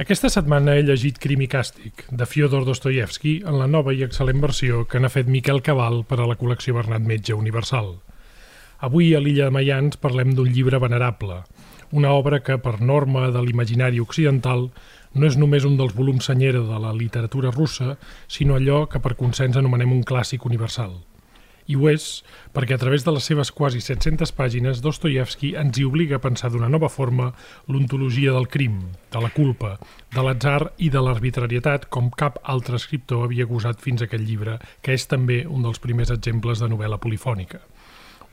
Aquesta setmana he llegit Crim i Càstig, de Fyodor Dostoyevsky, en la nova i excel·lent versió que n'ha fet Miquel Cabal per a la col·lecció Bernat Metge Universal. Avui a l'illa de Mayans parlem d'un llibre venerable, una obra que, per norma de l'imaginari occidental, no és només un dels volums senyera de la literatura russa, sinó allò que per consens anomenem un clàssic universal – i ho és perquè a través de les seves quasi 700 pàgines Dostoyevsky ens hi obliga a pensar d'una nova forma l'ontologia del crim, de la culpa, de l'atzar i de l'arbitrarietat com cap altre escriptor havia gosat fins a aquest llibre, que és també un dels primers exemples de novel·la polifònica.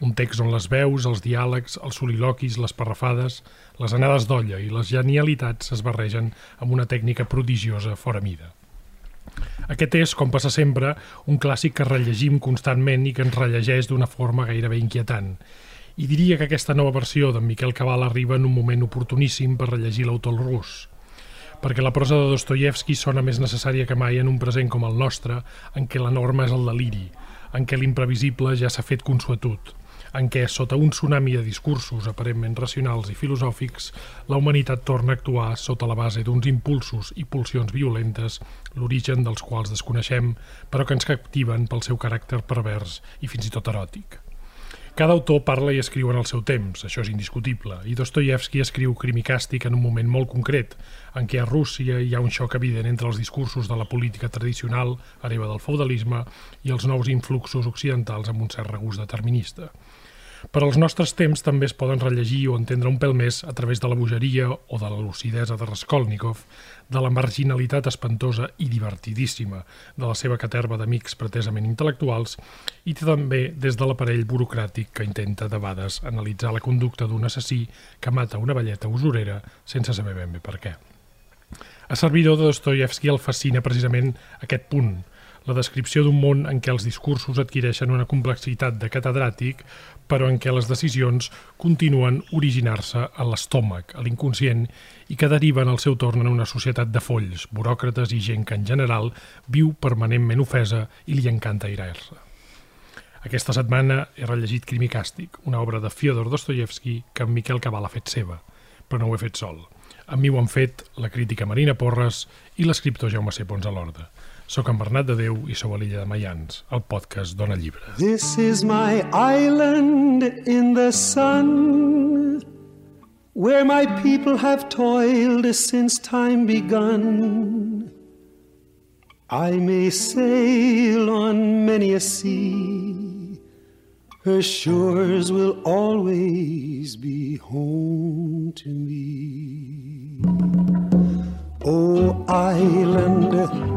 Un text on les veus, els diàlegs, els soliloquis, les parrafades, les anades d'olla i les genialitats es barregen amb una tècnica prodigiosa fora mida. Aquest és, com passa sempre, un clàssic que rellegim constantment i que ens rellegeix d'una forma gairebé inquietant. I diria que aquesta nova versió d'en Miquel Cabal arriba en un moment oportuníssim per rellegir l'autor rus, perquè la prosa de Dostoyevsky sona més necessària que mai en un present com el nostre, en què la norma és el deliri, en què l'imprevisible ja s'ha fet consuetut, en què, sota un tsunami de discursos aparentment racionals i filosòfics, la humanitat torna a actuar sota la base d'uns impulsos i pulsions violentes, l'origen dels quals desconeixem, però que ens captiven pel seu caràcter pervers i fins i tot eròtic. Cada autor parla i escriu en el seu temps, això és indiscutible, i Dostoyevsky escriu Crim i Càstig en un moment molt concret, en què a Rússia hi ha un xoc evident entre els discursos de la política tradicional, hereva del feudalisme, i els nous influxos occidentals amb un cert regust determinista. Per als nostres temps també es poden rellegir o entendre un pèl més a través de la bogeria o de la lucidesa de Raskolnikov, de la marginalitat espantosa i divertidíssima de la seva caterva d'amics pretesament intel·lectuals i també des de l'aparell burocràtic que intenta de vegades analitzar la conducta d'un assassí que mata una velleta usurera sense saber ben bé per què. A servidor de Dostoyevsky el fascina precisament aquest punt, la descripció d'un món en què els discursos adquireixen una complexitat de catedràtic, però en què les decisions continuen originar-se a l'estómac, a l'inconscient, i que deriven al seu torn en una societat de folls, buròcrates i gent que en general viu permanentment ofesa i li encanta airar-se. Aquesta setmana he rellegit Crim i Càstig, una obra de Fyodor Dostoyevsky que en Miquel Cabal ha fet seva, però no ho he fet sol. Amb mi ho han fet la crítica Marina Porres i l'escriptor Jaume C. Pons a l'Orda. Soc en Bernat de Déu i sou a l'illa de Mayans, el podcast Dona Llibre. This is my island in the sun Where my people have toiled since time begun. I may sail on many a sea. Her shores will always be home to me. Oh, island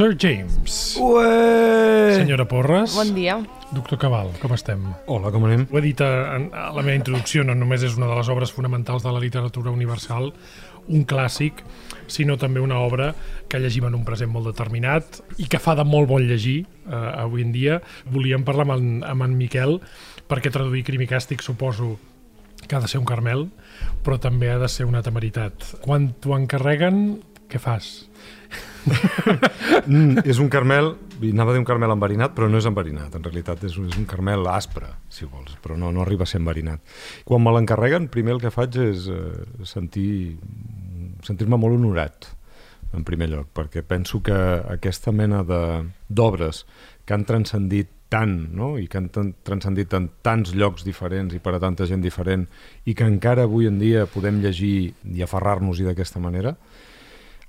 Sir James. Ué! Senyora Porres. Bon dia. Doctor Cabal, com estem? Hola, com anem? Ho he dit a, a la meva introducció, no només és una de les obres fonamentals de la literatura universal, un clàssic, sinó també una obra que llegim en un present molt determinat i que fa de molt bon llegir eh, avui en dia. Volíem parlar amb en, amb en Miquel perquè traduir Crim i Càstig suposo que ha de ser un carmel, però també ha de ser una temeritat. Quan t'ho encarreguen, què fas? mm, és un carmel, anava a dir un carmel enverinat, però no és enverinat, en realitat és és un carmel aspre, si vols, però no, no arriba a ser enverinat. Quan me l'encarreguen, primer el que faig és eh, sentir sentir-me molt honorat, en primer lloc, perquè penso que aquesta mena d'obres que han transcendit tant, no? i que han transcendit en tants llocs diferents i per a tanta gent diferent, i que encara avui en dia podem llegir i aferrar-nos-hi d'aquesta manera,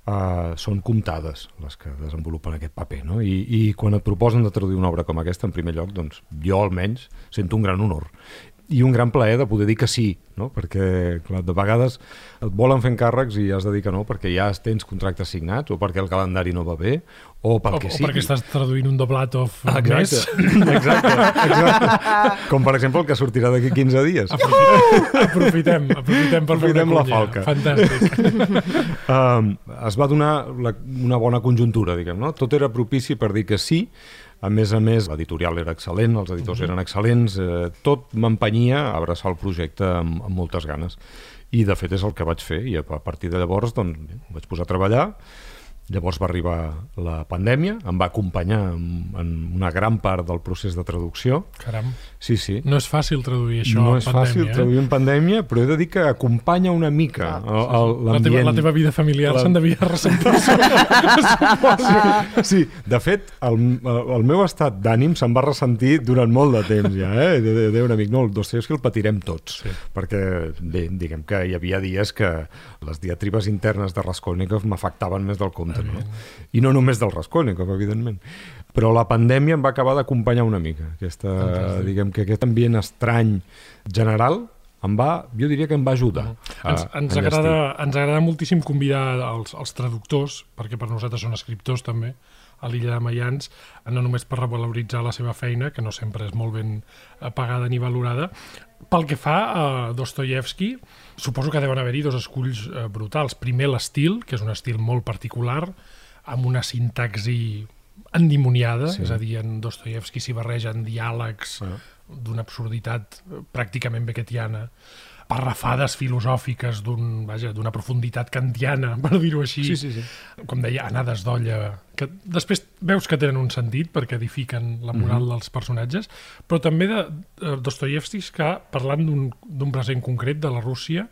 Uh, són comptades les que desenvolupen aquest paper no? I, i quan et proposen de traduir una obra com aquesta en primer lloc, doncs jo almenys sento un gran honor i un gran plaer de poder dir que sí, no? perquè clar, de vegades et volen fent càrrecs i has de dir que no perquè ja tens contractes signats o perquè el calendari no va bé o perquè o, sí. O perquè estàs traduint un doblat of exacte, exacte, exacte. Com per exemple el que sortirà d'aquí 15 dies. Aprofitem, aprofitem, aprofitem per aprofitem la falca. Fantàstic. um, es va donar la, una bona conjuntura, diguem, no? Tot era propici per dir que sí, A més a més, l'editorial era excel·lent, els editors mm -hmm. eren excel·lents, eh, tot m'empenyia a abraçar el projecte amb, amb moltes ganes. I, de fet, és el que vaig fer, i a partir de llavors doncs, vaig posar a treballar, Llavors va arribar la pandèmia, em va acompanyar en, en una gran part del procés de traducció. Caram. Sí, sí. No és fàcil traduir això no en és pandèmia. fàcil eh? traduir en pandèmia, però he de dir que acompanya una mica La teva, l'ambient. la teva vida familiar La- se'n devia ressentir. Sí, de fet, el, el meu estat d'ànim se'n va ressentir durant molt de temps ja, eh? De, de, de un amic, no, el Dostoyevsky el patirem tots, Sí. perquè, bé, diguem que hi havia dies que les diatribes internes de Raskolnikov m'afectaven més del compte, no? I no només del Raskolnikov, evidentment. Però la pandèmia em va acabar d'acompanyar una mica, aquesta, Fantàstic. diguem que aquest ambient estrany general em va, jo diria que em va ajudar. a ens, ens, enllestir. agrada, ens agrada moltíssim convidar els, els traductors, perquè per nosaltres són escriptors també, a l'illa de Mayans, no només per revaloritzar la seva feina, que no sempre és molt ben eh, pagada ni valorada. Pel que fa a Dostoyevsky, suposo que deuen haver-hi dos esculls eh, brutals. Primer, l'estil, que és un estil molt particular, amb una sintaxi endimoniada, Sí. és a dir, en Dostoyevsky s'hi barregen diàlegs Ah. d'una absurditat eh, pràcticament beckettiana, parrafades filosòfiques d'una profunditat kantiana, per dir-ho així, Sí, sí, sí. com deia, anades d'olla, que després veus que tenen un sentit perquè edifiquen la moral dels personatges, però també de, de Dostoyevsky que parlant d'un present concret de la Rússia,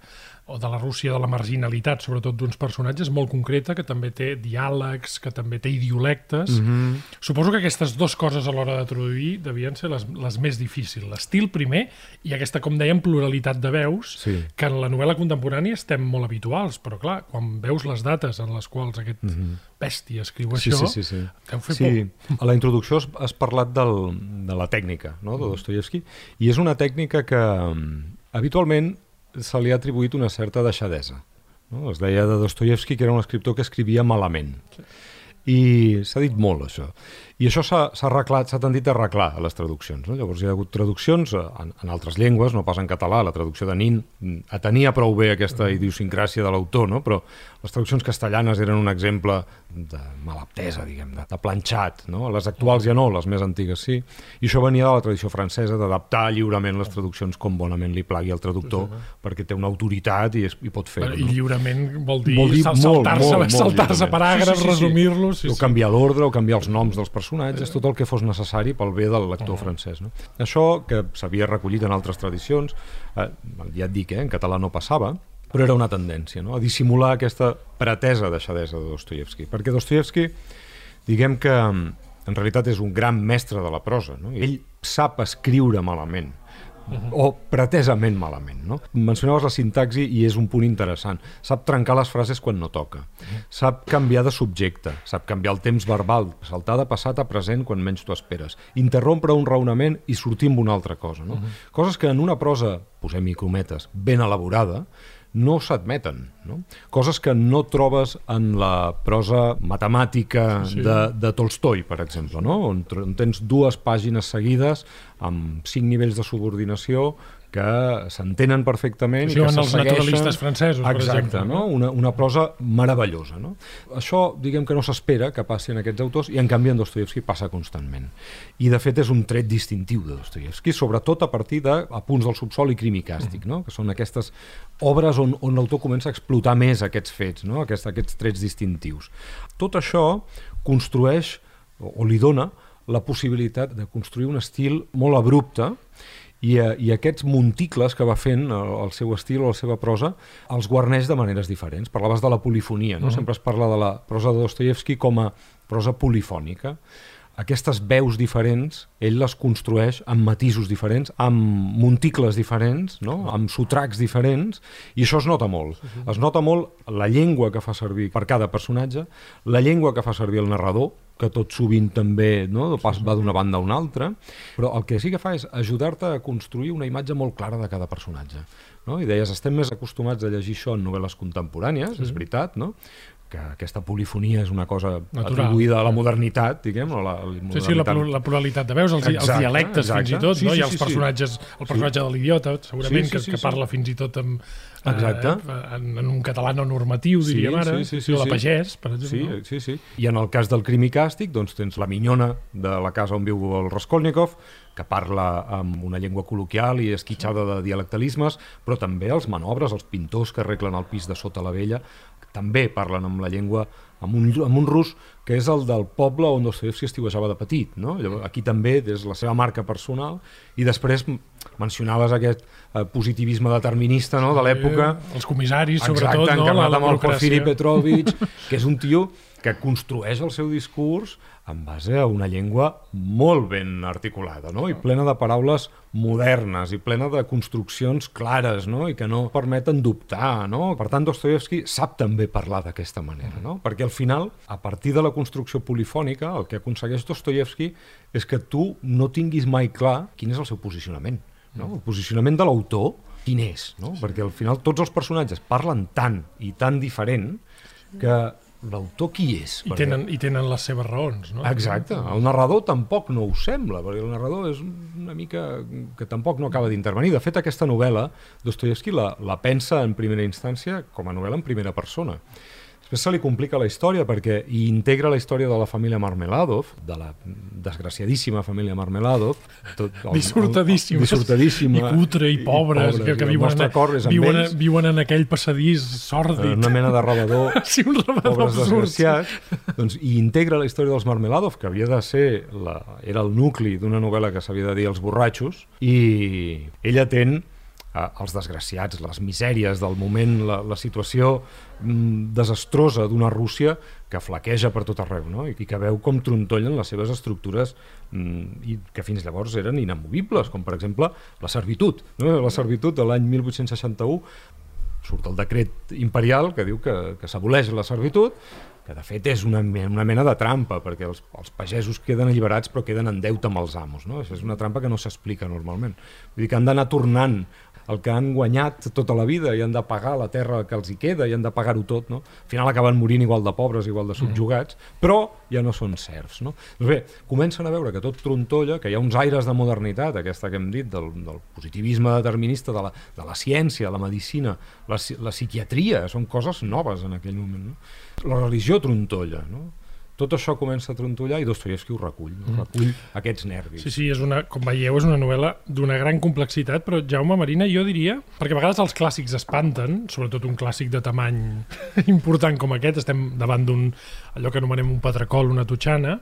o de la Rússia de la marginalitat, sobretot d'uns personatges molt concreta, que també té diàlegs, que també té idiolectes. Mm -hmm. Suposo que aquestes dues coses a l'hora de traduir devien ser les, les més difícils. L'estil primer i aquesta, com dèiem, pluralitat de veus, Sí. que en la novel·la contemporània estem molt habituals, però clar, quan veus les dates en les quals aquest mm -hmm. bèstia escriu. Sí, això, sí, sí, sí. deu fer sí. A la introducció has, has parlat del, de la tècnica no? de Dostoyevsky i és una tècnica que mm, habitualment se li ha atribuït una certa deixadesa. No? Es deia de Dostoyevsky que era un escriptor que escrivia malament. I s'ha dit molt, això. I això s'ha arreglat, s'ha tendit a arreglar a les traduccions. No? Llavors hi ha hagut traduccions eh, en, en altres llengües, no pas en català, la traducció de Nin mm, atenia prou bé aquesta idiosincràsia de l'autor, no? però les traduccions castellanes eren un exemple de malaptesa, diguem, de, de planxat. No? Les actuals ja no, les més antigues sí. I això venia de la tradició francesa, d'adaptar lliurement les traduccions com bonament li plagui al traductor, perquè té una autoritat i, es, i pot fer-ho. I No? lliurement vol dir, Vol dir saltar-se molt, molt saltar paràgrafs, Sí, sí, sí, sí. resumir-los... Sí, o sí. canviar l'ordre o canviar els noms dels personatges, tot el que fos necessari pel bé del lector francès. No? Això, que s'havia recollit en altres tradicions, eh, ja et dic, eh, en català no passava, però era una tendència, no? a dissimular aquesta pretesa deixadesa de Dostoyevsky. Perquè Dostoyevsky, diguem que en realitat és un gran mestre de la prosa. No? Ell sap escriure malament, o pretesament malament. No? Mencionaves la sintaxi i és un punt interessant. Sap trencar les frases quan no toca. Sap canviar de subjecte. Sap canviar el temps verbal. Saltar de passat a present quan menys t'ho esperes. Interrompre un raonament i sortir amb una altra cosa. No? Coses que en una prosa, posem-hi crometes, ben elaborada, no s'admeten. No? Coses que no trobes en la prosa matemàtica Sí. de, de Tolstoi, per exemple, no? on, on tens dues pàgines seguides amb cinc nivells de subordinació que s'entenen perfectament Això i que els naturalistes francesos, per Exacte, exemple, no? Una, una prosa meravellosa. No? Això, diguem que no s'espera que passi en aquests autors i en canvi en Dostoyevsky passa constantment. I de fet és un tret distintiu de Dostoyevsky, sobretot a partir de a punts del subsol i crim i càstig, no? que són aquestes obres on, on l'autor comença a explotar més aquests fets, no? Aquest, aquests trets distintius. Tot això construeix o, o li dona la possibilitat de construir un estil molt abrupte i, eh, i aquests monticles que va fent eh, el seu estil o la seva prosa els guarneix de maneres diferents. Parlaves de la polifonia, no? Sempre es parla de la prosa de Dostoyevsky com a prosa polifònica. Aquestes veus diferents, ell les construeix amb matisos diferents, amb monticles diferents, no? amb sotracs diferents, i això es nota molt. Es nota molt la llengua que fa servir per cada personatge, la llengua que fa servir el narrador, que tot sovint també no? pas va d'una banda a una altra, però el que sí que fa és ajudar-te a construir una imatge molt clara de cada personatge. No? I deies, estem més acostumats a llegir això en novel·les contemporànies, és veritat, no? Que aquesta polifonia és una cosa Natural. atribuïda a la modernitat, diguem, o la, la Sí, sí, la, modernitat la pluralitat de veus, els, els Exacte, dialectes exacte. fins i tot, Sí, no? sí, I els sí, sí. personatges, el personatge de l'idiota, segurament, Sí, sí, que, sí, que sí. parla fins i tot amb, eh, Exacte. en, en un català no normatiu, Sí, diríem ara, sí, sí, sí, o la sí. pagès, per Sí, exemple. sí, sí. I en el cas del crim i càstig, doncs tens la minyona de la casa on viu el Raskolnikov, que parla amb una llengua col·loquial i esquitxada de dialectalismes, però també els manobres, els pintors que arreglen el pis de sota la vella, també parlen amb la llengua, amb un, amb un rus que és el del poble on Dostoevsky estiuejava de petit. No? Llavors, aquí també des la seva marca personal i després mencionaves aquest eh, positivisme determinista no? de l'època Eh, els comissaris, Exacte, sobretot, no? encarnat amb el. Porfiri Petrovich, que és un tio que construeix el seu discurs en base a una llengua molt ben articulada, no? i plena de paraules modernes, i plena de construccions clares, no? i que no permeten dubtar. No? Per tant, Dostoyevsky sap també parlar d'aquesta manera, no? perquè al final, a partir de la construcció polifònica, el que aconsegueix Dostoyevsky és que tu no tinguis mai clar quin és el seu posicionament. No? El posicionament de l'autor, quin és? No? Perquè al final tots els personatges parlen tant i tan diferent que l'autor qui és? I Perquè- tenen, I tenen les seves raons, no? Exacte, el narrador tampoc no ho sembla, perquè el narrador és una mica que tampoc no acaba d'intervenir. De fet, aquesta novel·la, Dostoyevsky la, la pensa en primera instància com a novel·la en primera persona. Després se li complica la història perquè hi integra la història de la família Marmeladov, de la desgraciadíssima família Marmeladov. Tot, el- Dissortadíssimes. el- dissortadíssima. I cutre, i pobres, pobres, que, que i el viuen, en, cor és amb viuen, ells. viuen en aquell passadís sòrdid. Una mena de rebedor Sí, un rebedor pobres absurd. desgraciats, doncs, i integra la història dels Marmeladov, que havia de ser, la, era el nucli d'una novel·la que s'havia de dir Els borratxos, i ella ten eh, els desgraciats, les misèries del moment, la, la situació mm, desastrosa d'una Rússia que flaqueja per tot arreu, no? I, i que veu com trontollen les seves estructures mm, i que fins llavors eren inamovibles, com per exemple la servitud. No? La servitud de l'any 1861 surt el decret imperial que diu que, que s'aboleix la servitud, que de fet és una, una mena de trampa, perquè els, els pagesos queden alliberats però queden en deute amb els amos. No? Això és una trampa que no s'explica normalment. Vull dir que han d'anar tornant el que han guanyat tota la vida i han de pagar la terra que els hi queda i han de pagar-ho tot. No? Al final acaben morint igual de pobres, igual de subjugats, però ja no són serfs. No? Doncs bé, comencen a veure que tot trontolla, que hi ha uns aires de modernitat, aquesta que hem dit, del, del positivisme determinista de la, de la ciència, la medicina, la, la psiquiatria, són coses noves en aquell moment. No? La religió trontolla, no? Tot això comença a trontollar i Dostoyevsky ho recull, no? recull aquests nervis. Sí, sí, és una, com veieu, és una novel·la d'una gran complexitat, però Jaume Marina, jo diria, perquè a vegades els clàssics espanten, sobretot un clàssic de tamany important com aquest, estem davant d'un, allò que anomenem un patracol, una totxana,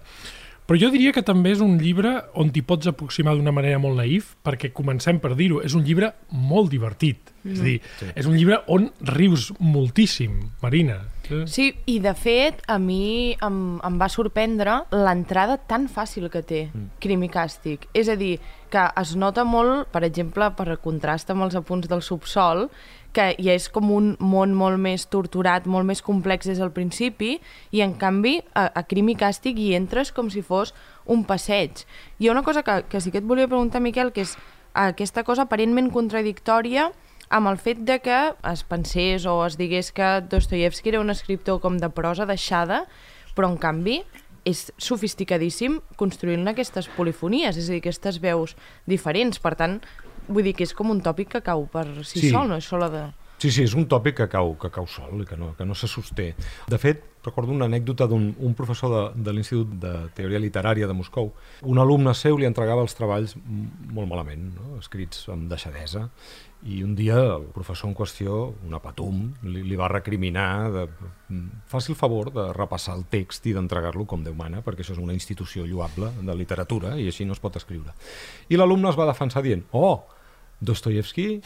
però jo diria que també és un llibre on t'hi pots aproximar d'una manera molt naïf, perquè comencem per dir-ho, és un llibre molt divertit. És a dir, Sí. és un llibre on rius moltíssim, Marina. Sí, i de fet, a mi em, em va sorprendre l'entrada tan fàcil que té Crim i Càstig. És a dir, que es nota molt, per exemple, per contrast amb els apunts del subsol, que ja és com un món molt més torturat, molt més complex des del principi, i en canvi a, a Crim i Càstig hi entres com si fos un passeig. Hi ha una cosa que, que sí que et volia preguntar, Miquel, que és aquesta cosa aparentment contradictòria amb el fet de que es pensés o es digués que Dostoyevsky era un escriptor com de prosa deixada, però en canvi és sofisticadíssim construint aquestes polifonies, és a dir, aquestes veus diferents. Per tant, vull dir que és com un tòpic que cau per si Sí. sol, no és sola de... Sí, sí, és un tòpic que cau, que cau sol i que no, que no se sosté. De fet, recordo una anècdota d'un un professor de, de l'Institut de Teoria Literària de Moscou. Un alumne seu li entregava els treballs molt malament, no? escrits amb deixadesa, i un dia el professor en qüestió, una patum, li, li va recriminar de, faci el favor de repassar el text i d'entregar-lo com Déu mana, perquè això és una institució lloable de literatura i així no es pot escriure. I l'alumne es va defensar dient, oh, Dostoyevsky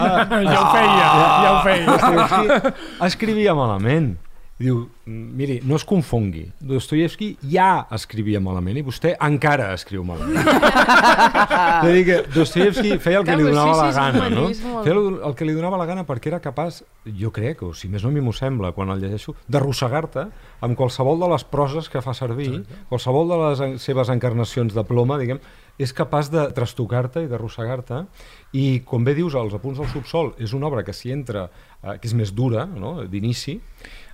ah, Ja ho feia, ja ho feia. Dostoyevsky escrivia malament. Diu, miri, no es confongui. Dostoyevsky ja escrivia malament i vostè encara escriu malament. és a dir, que Dostoyevsky feia el que li donava la gana, no? Feia el, que li donava la gana perquè era capaç, jo crec, o si més no a mi m'ho sembla quan el llegeixo, d'arrossegar-te amb qualsevol de les proses que fa servir, qualsevol de les seves encarnacions de ploma, diguem, és capaç de trastocar-te i d'arrossegar-te i com bé dius, els apunts del subsol és una obra que s'hi entra, eh, que és més dura, no? d'inici,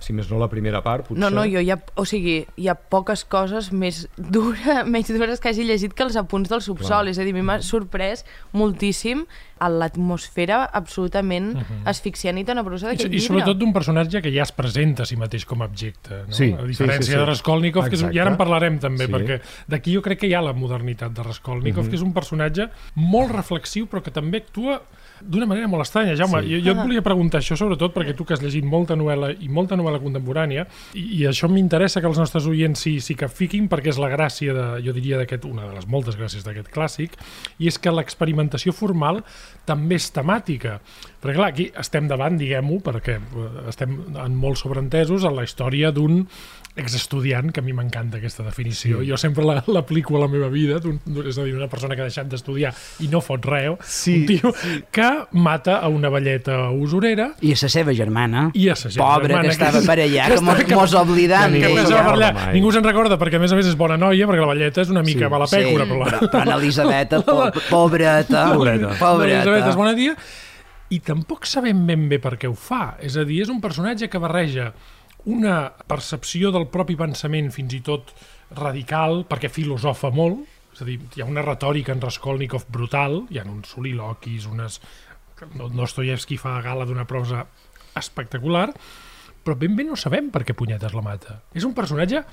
Si més no la primera part, potser... No, no, jo hi ha, o sigui, hi ha poques coses més, dura, menys dures que hagi llegit que els apunts del subsol. Clar. És a dir, a mi m'ha sorprès moltíssim a l'atmosfera absolutament uh -huh. asfixiant i tenebrosa I, d'aquest I llibre. sobretot d'un personatge que ja es presenta a si mateix com a objecte, no? Sí, a diferència sí, sí, sí. de Raskolnikov, que és, Exacte. i ara en parlarem també, Sí. perquè d'aquí jo crec que hi ha la modernitat de Raskolnikov, Mhm. que és un personatge molt reflexiu, però que també actua d'una manera molt estranya. Jaume, Sí. jo, jo et volia preguntar això, sobretot perquè tu que has llegit molta novel·la i molta novel·la contemporània, i, i això m'interessa que els nostres oients s'hi s'hi capfiquin, perquè és la gràcia, de, jo diria, d'aquest una de les moltes gràcies d'aquest clàssic, i és que l'experimentació formal també és temàtica. Perquè clar, aquí estem davant, diguem-ho, perquè eh, estem en molt sobreentesos en la història d'un exestudiant, que a mi m'encanta aquesta definició. Sí. Jo sempre la- l'aplico a la meva vida, és a dir, una persona que ha deixat d'estudiar i no fot res, Sí, un tio que mata a una velleta usurera I a la seva germana, i a sa gent pobra, germana, que estava per allà, que, està- mos, mos oblidant. que que recorda allà. mai. Ningú se'n recorda perquè a més a més és bona noia perquè la velleta és una mica Sí. mala pècora, però, la... però, però Elisabeta, po pobreta, Pobreta. Elisabet és pobreta. bona dia i tampoc sabem ben bé per què ho fa. És a dir, és un personatge que barreja una percepció del propi pensament fins i tot radical, perquè filosofa molt, és a dir, hi ha una retòrica en Raskolnikov brutal, hi ha uns soliloquis, unes... Dostoyevsky fa gala d'una prosa espectacular, però ben bé no sabem per què punyetes la mata. És un personatge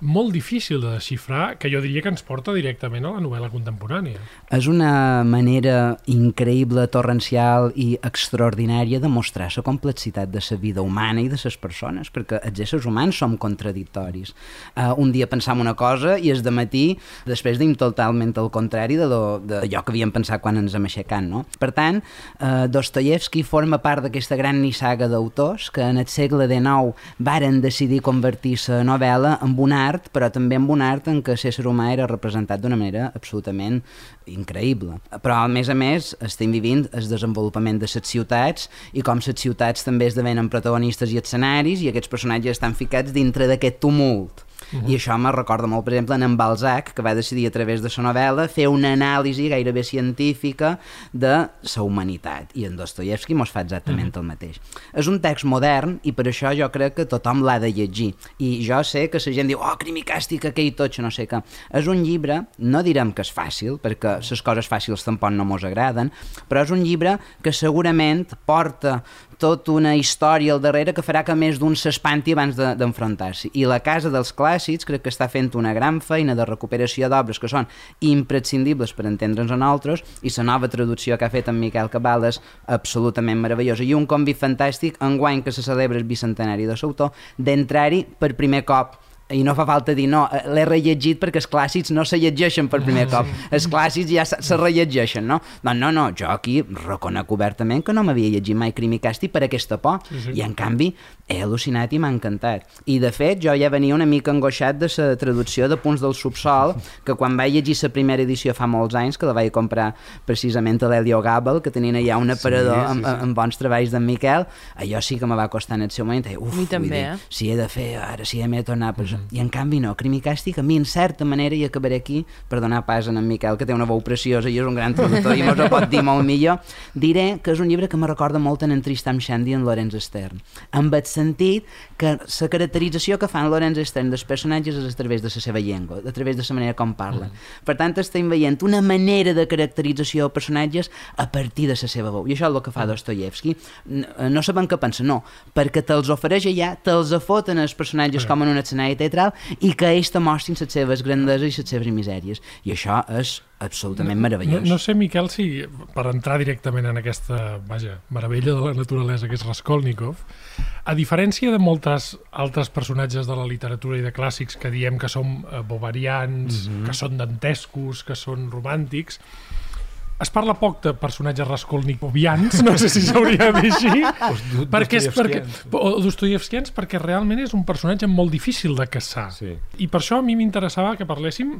molt difícil de desxifrar, que jo diria que ens porta directament a la novel·la contemporània. És una manera increïble, torrencial i extraordinària de mostrar la complexitat de la vida humana i de les persones, perquè els éssers humans som contradictoris. Uh, un dia pensam una cosa i és de matí després dim totalment el contrari de lo- d'allò que havíem pensat quan ens hem aixecat, no? Per tant, uh, Dostoyevsky forma part d'aquesta gran nissaga d'autors que en el segle XIX varen decidir convertir la novel·la en un art, però també en un art en què l'ésser humà era representat d'una manera absolutament increïble. Però, a més a més, estem vivint el desenvolupament de les ciutats i com les ciutats també esdevenen protagonistes i escenaris i aquests personatges estan ficats dintre d'aquest tumult. Uh -huh. I això me recorda molt, per exemple, en Balzac, que va decidir a través de la novel·la fer una anàlisi gairebé científica de la humanitat. I en Dostoyevsky mos fa exactament uh -huh. el mateix. És un text modern i per això jo crec que tothom l'ha de llegir. I jo sé que la gent diu, oh, crimi càstic, aquell totxo, no sé què. És un llibre, no direm que és fàcil, perquè les coses fàcils tampoc no mos agraden, però és un llibre que segurament porta tota una història al darrere que farà que més d'un s'espanti abans de- d'enfrontar-s'hi. I la Casa dels Clàssics crec que està fent una gran feina de recuperació d'obres que són imprescindibles per entendre'ns a nosaltres i la nova traducció que ha fet en Miquel Cabal és absolutament meravellosa. I un convi fantàstic enguany que se celebra el bicentenari de l'autor d'entrar-hi per primer cop i no fa falta dir, no, eh, l'he rellegit perquè els clàssics no se llegeixen per primer cop. Els clàssics ja se, se rellegeixen, no? Doncs no, no, jo aquí reconec obertament que no m'havia llegit mai Crimi Càstig per aquesta por. Sí, sí. I en canvi he al·lucinat i m'ha encantat. I de fet jo ja venia una mica angoixat de la traducció de Punts del Subsol, que quan vaig llegir la primera edició fa molts anys, que la vaig comprar precisament a l'Helio Gabel, que tenien allà un aparador sí, amb, sí. amb bons treballs d'en Miquel, allò sí que me va costar en el seu moment. Uf, A mi també, dir, eh? si he de fer, ara si m'he de tornar... Pues, I en canvi no, Crimi Càstig, a mi en certa manera, i acabaré aquí per donar pas a en Miquel, que té una veu preciosa i és un gran traductor i mos ho pot dir molt millor, diré que és un llibre que me recorda molt en, en Tristam Shandy i en Lorenz Stern, amb el sentit que la caracterització que fan Lorenz Stern dels personatges és a través de la seva llengua, a través de la manera com parlen. Per tant, estem veient una manera de caracterització de personatges a partir de la seva veu. I això és el que fa Dostoyevsky. N- No sabem què pensa, no, perquè te'ls ofereix allà, te'ls afoten els personatges com en un escenari i que ells te mostrin les seves grandeses i les seves misèries. I això és absolutament No, meravellós. no sé, Miquel, si per entrar directament en aquesta, vaja, meravella de la naturalesa que és Raskolnikov, a diferència de moltes altres personatges de la literatura i de clàssics que diem que són eh, bovarians, que són dantescos, que són romàntics, es parla poc de personatges raskolnikovians, no sé si s'hauria de dir així, do- perquè és perquè, o dostoievskians perquè realment és un personatge molt difícil de caçar. Sí. I per això a mi m'interessava que parléssim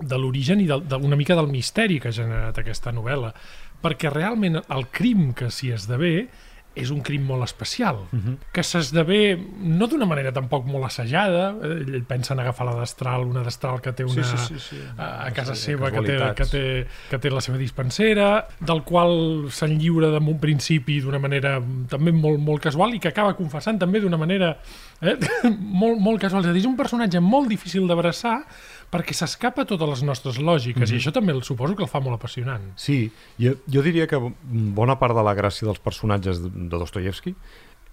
de l'origen i d'una mica del misteri que ha generat aquesta novel·la, perquè realment el crim que s'hi esdevé és un crim molt especial, uh -huh. que s'esdevé no d'una manera tampoc molt assajada, eh, ell pensa en agafar la destral, una destral que té una Sí, sí, sí, sí. a, a casa Sí, seva, que té, que, té, que té la seva dispensera, del qual se'n lliura de un principi d'una manera també molt, molt casual i que acaba confessant també d'una manera eh, molt, molt casual. És a dir, és un personatge molt difícil d'abraçar perquè s'escapa totes les nostres lògiques i això també el suposo que el fa molt apassionant. Sí, jo, jo diria que bona part de la gràcia dels personatges de de Dostoyevsky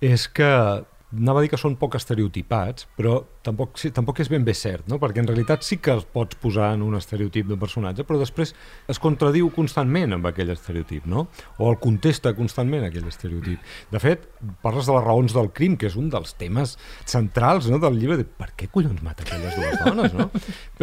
és que anava a dir que són poc estereotipats, però tampoc, sí, tampoc és ben bé cert, no? perquè en realitat sí que els pots posar en un estereotip de personatge, però després es contradiu constantment amb aquell estereotip, no? o el contesta constantment aquell estereotip. De fet, parles de les raons del crim, que és un dels temes centrals no? del llibre, de per què collons mata aquelles dues dones, no?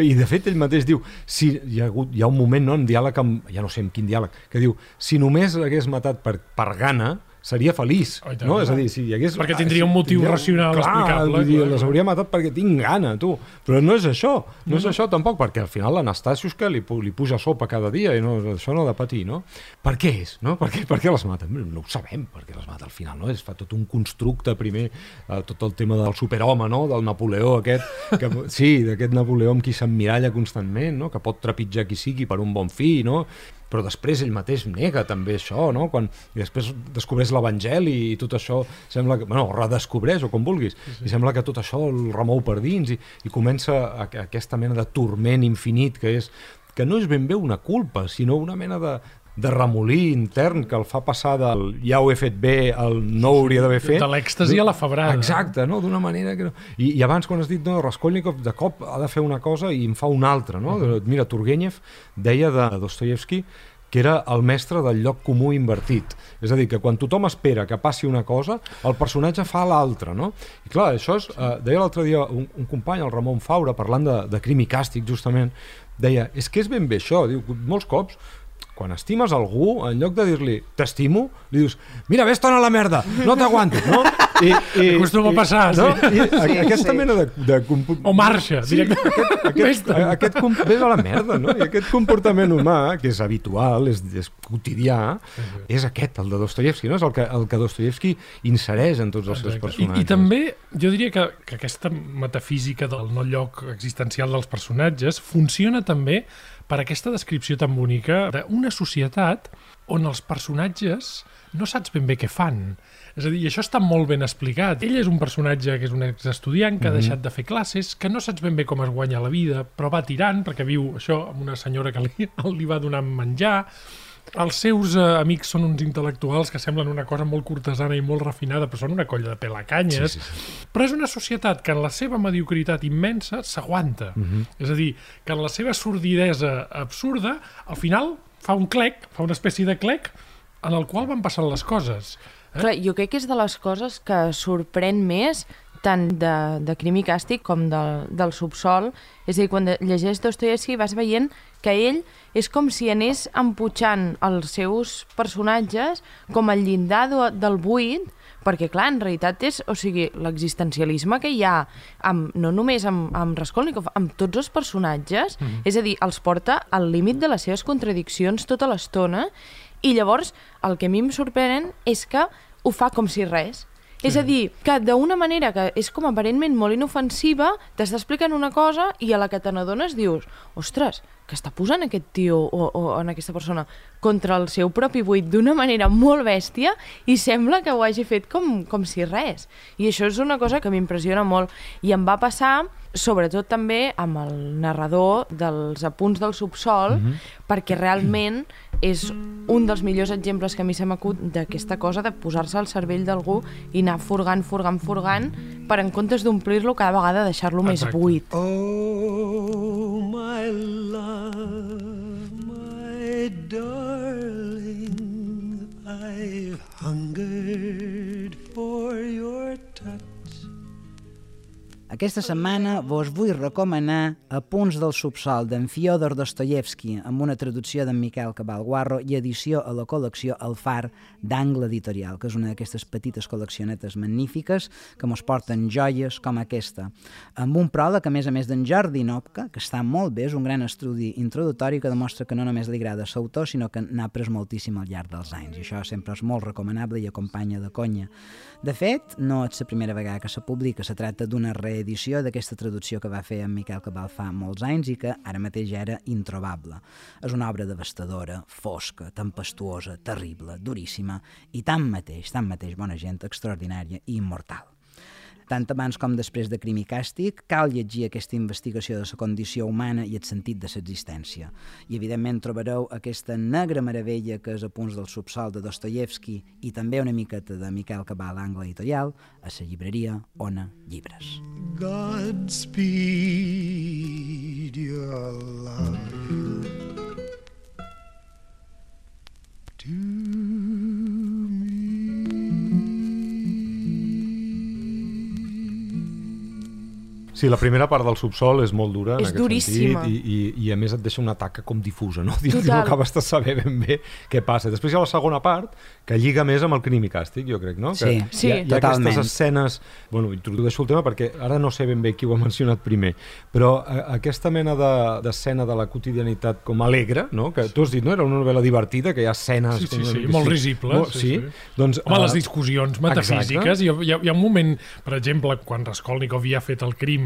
I de fet ell mateix diu, si hi ha, hagut, hi ha un moment no, en diàleg, amb, ja no sé en quin diàleg, que diu, si només l'hagués matat per, per gana, seria feliç, Oh, tant, no? És a dir, si hi hagués... Perquè tindria un motiu tindria- racional clar, explicable, dir, clar, les hauria matat perquè tinc gana, tu. Però no és això, no és això tampoc, perquè al final l'Anastasius que li, li puja sopa cada dia i no, això no ha de patir, no? Per què és, no? Per què, per què les mata? No ho sabem per què les mata al final, no? Es fa tot un constructe primer, eh, tot el tema del superhome, no? Del Napoleó aquest, que, sí, d'aquest Napoleó amb qui s'emmiralla constantment, no? Que pot trepitjar qui sigui per un bon fi, no? Però després ell mateix nega també això, no? Quan, i després descobreix l'Evangeli i tot això sembla que, bueno, redescobreix o com vulguis, sí, sí. i sembla que tot això el remou per dins i, i comença a, a aquesta mena de torment infinit que és que no és ben bé una culpa, sinó una mena de, de remolí intern que el fa passar del ja ho he fet bé al no ho hauria d'haver fet. De l'èxtasi a la febrada. Exacte, no? d'una manera que... No. I, I abans, quan has dit, no, Raskolnikov de cop ha de fer una cosa i en fa una altra. No? Uh -huh. Mira, Turgenev deia de Dostoyevsky que era el mestre del lloc comú invertit. És a dir, que quan tothom espera que passi una cosa, el personatge fa l'altra, no? I clar, això és... Eh, deia l'altre dia un, un company, el Ramon Faura, parlant de, de crim i càstig, justament, deia, és que és ben bé això, diu, molts cops quan estimes algú, en lloc de dir-li t'estimo, li dius, mira, vés-te'n a la merda, no t'aguanto, no? I, i, Acostuma a passar, no? sí. I sí, aquesta sí. mena de... de O marxa, sí, directe. aquest, aquest, aquest, com, vés a la merda, no? I aquest comportament humà, que és habitual, és, és quotidià, és aquest, el de Dostoyevsky, no? És el que, el que Dostoyevsky insereix en tots els seus personatges. I, I també jo diria que, que aquesta metafísica del no lloc existencial dels personatges funciona també per aquesta descripció tan bonica d'una societat on els personatges no saps ben bé què fan. És a dir, això està molt ben explicat. Ell és un personatge que és un exestudiant que ha deixat de fer classes, que no saps ben bé com es guanya la vida, però va tirant perquè viu això amb una senyora que li, li va donant menjar, els seus eh, amics són uns intel·lectuals que semblen una cosa molt cortesana i molt refinada, però són una colla de pelacanyes. Sí, sí, sí. Però és una societat que en la seva mediocritat immensa s'aguanta. Mhm. És a dir, que en la seva sordidesa absurda, al final fa un clec, fa una espècie de clec, en el qual van passant les coses. Eh? Clar, jo crec que és de les coses que sorprèn més tant de, de crim i càstig com del, del subsol. És a dir, quan llegeix Dostoyevsky vas veient que ell és com si anés emputxant els seus personatges com el llindar del buit, perquè, clar, en realitat és, o sigui, l'existencialisme que hi ha, amb, no només amb, amb Raskolnikov, amb tots els personatges, mm -hmm. és a dir, els porta al límit de les seves contradiccions tota l'estona, i llavors el que a mi em sorprèn és que ho fa com si res. Sí. És a dir, que d'una manera que és com aparentment molt inofensiva, t'està explicant una cosa i a la que te n'adones dius ostres, que està posant aquest tio o, o en aquesta persona contra el seu propi buit d'una manera molt bèstia i sembla que ho hagi fet com, com si res. I això és una cosa que m'impressiona molt. I em va passar sobretot també amb el narrador dels apunts del subsol, mm -hmm. perquè realment és un dels millors exemples que a mi se m'acut d'aquesta cosa de posar-se al cervell d'algú i anar furgant, furgant, furgant per en comptes d'omplir-lo cada vegada deixar-lo més buit. Oh, my love, my darling, I've hungered for your. Aquesta setmana vos vull recomanar Apunts del subsol d'en Fyodor Dostoyevsky amb una traducció d'en Miquel Cabal Guarro i edició a la col·lecció El Far d'Angle Editorial, que és una d'aquestes petites col·leccionetes magnífiques que mos porten joies com aquesta. Amb un pròleg, a més a més d'en Jordi Nopka, que està molt bé, és un gran estudi introductori que demostra que no només li agrada l'autor, sinó que n'ha après moltíssim al llarg dels anys, i això sempre és molt recomanable i acompanya de conya. De fet, no és la primera vegada que se publica, se tracta d'una reedició d'aquesta traducció que va fer en Miquel Cabal fa molts anys i que ara mateix era introbable. És una obra devastadora, fosca, tempestuosa, terrible, duríssima i tan mateix, tan mateix bona gent, extraordinària i immortal tant abans com després de Crim i Càstig, cal llegir aquesta investigació de la condició humana i el sentit de l'existència. I, evidentment, trobareu aquesta negra meravella que és a punts del subsol de Dostoyevsky i també una miqueta de Miquel Cabal, Angle Editorial, a la llibreria Ona Llibres. Godspeed your love to Sí, la primera part del subsol és molt dura És duríssima. sentit i, i, i a més et deixa una taca com difusa, no? I Total. no acabes de saber ben bé què passa. Després hi ha la segona part, que lliga més amb el crim i càstig, jo crec, no? Sí, que sí, hi ha, hi ha totalment. aquestes escenes... Bueno, introdueixo el tema perquè ara no sé ben bé qui ho ha mencionat primer, però a, aquesta mena de- d'escena de, de la quotidianitat com alegre, no? Que tu has dit, no? Era una novel·la divertida, que hi ha escenes... Sí, sí, com sí, mica molt risibles, Molt- sí, sí, sí. Doncs, Home, eh, les discussions metafísiques, hi ha, hi, ha, hi ha un moment, per exemple, quan Raskolnikov ja ha fet el crim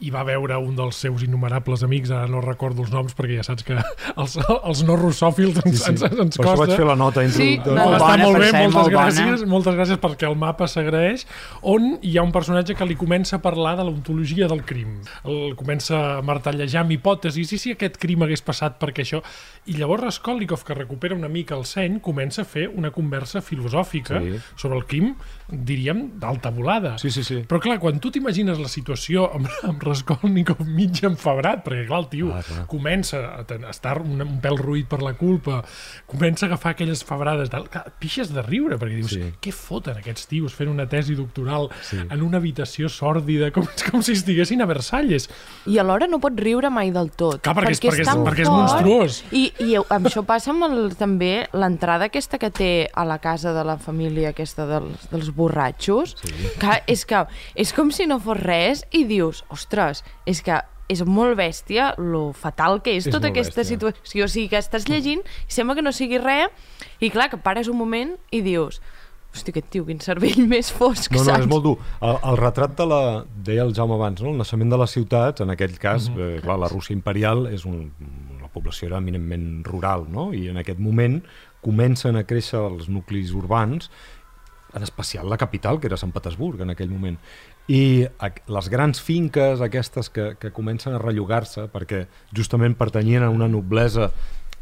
i va veure un dels seus innumerables amics, ara no recordo els noms perquè ja saps que els, els no russòfils ens, Sí, sí. ens, ens Per això vaig costa. fer la nota Sí, no, No, Molt està bona, molt per bé, moltes molt bona. gràcies, moltes gràcies perquè el mapa s'agraeix, on hi ha un personatge que li comença a parlar de l'ontologia del crim. El comença a martellejar amb hipòtesis, i si aquest crim hagués passat perquè això... I llavors Raskolnikov, que recupera una mica el seny, comença a fer una conversa filosòfica Sí. sobre el crim, diríem, d'alta volada. Sí, sí, sí. Però clar, quan tu t'imagines la situació amb, amb Raskolnikov mig enfebrat, perquè clar, el tio Ah, clar. comença a, estar un, un pèl ruït per la culpa, comença a agafar aquelles febrades, tal, clar, pixes de riure, perquè dius, Sí. què foten aquests tios fent una tesi doctoral Sí. en una habitació sòrdida, com, com si estiguessin a Versalles. I alhora no pots riure mai del tot. Clar, perquè és- perquè és- tan perquè és monstruós. I, i amb això passa amb el, també l'entrada aquesta que té a la casa de la família aquesta dels, dels borratxos. Sí. Que és que és com si no fos res i dius, ostres, és que és molt bèstia lo fatal que és, És tota aquesta bèstia. situació. O sigui, que estàs llegint i sembla que no sigui res i clar, que pares un moment i dius hosti, aquest tio, quin cervell més fosc, No, no, saps? és molt dur. El, el retrat de la... Deia el Jaume abans, no? el naixement de les ciutats, en aquell cas, Mhm. eh, clar, la Rússia imperial és un... La població era eminentment rural, no? I en aquest moment comencen a créixer els nuclis urbans, en especial la capital, que era Sant Petersburg en aquell moment. I les grans finques aquestes que, que comencen a rellogar-se, perquè justament pertanyien a una noblesa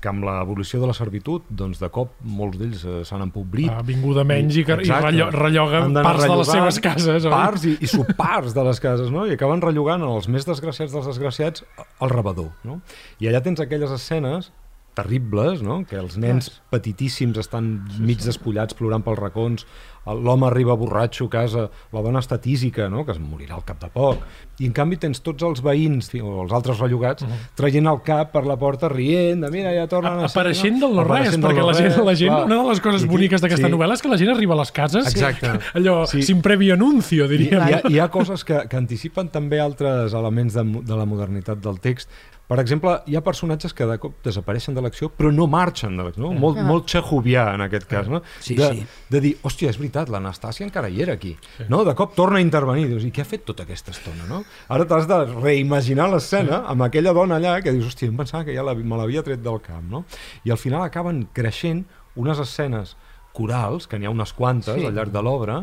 que amb l'evolució de la servitud, doncs de cop molts d'ells eh, s'han empobrit. Ha vingut a menys i, que, i Exacte. rello, d'anar parts de les seves cases. oi? Parts i, i subparts de les cases, no? I acaben rellogant els més desgraciats dels desgraciats al rebedor, no? I allà tens aquelles escenes terribles, no? que els nens petitíssims estan mig despullats plorant pels racons, l'home arriba borratxo a casa, la dona està tísica, no? que es morirà al cap de poc, i en canvi tens tots els veïns o els altres rellogats traient el cap per la porta rient, de mira, ja tornen a ser... Apareixent del no-res, Apareixent del perquè la gent, la gent, clar. una de les coses I boniques d'aquesta sí. novel·la és que la gent arriba a les cases Exacte. allò, Sí. sin previo anuncio, I, diríem. hi, ha, hi ha coses que, que anticipen també altres elements de, de la modernitat del text. Per exemple, hi ha personatges que de cop desapareixen de l'acció però no marxen de l'acció, no? molt, molt txejovià en aquest cas, no? Sí, de, sí. de dir, hòstia, és veritat, l'Anastàcia encara hi era aquí, no? De cop torna a intervenir, dius, i què ha fet tota aquesta estona, no? Ara t'has de reimaginar l'escena amb aquella dona allà que dius, hòstia, em pensava que ja la, me l'havia tret del camp, no? I al final acaben creixent unes escenes corals, que n'hi ha unes quantes Sí. al llarg de l'obra,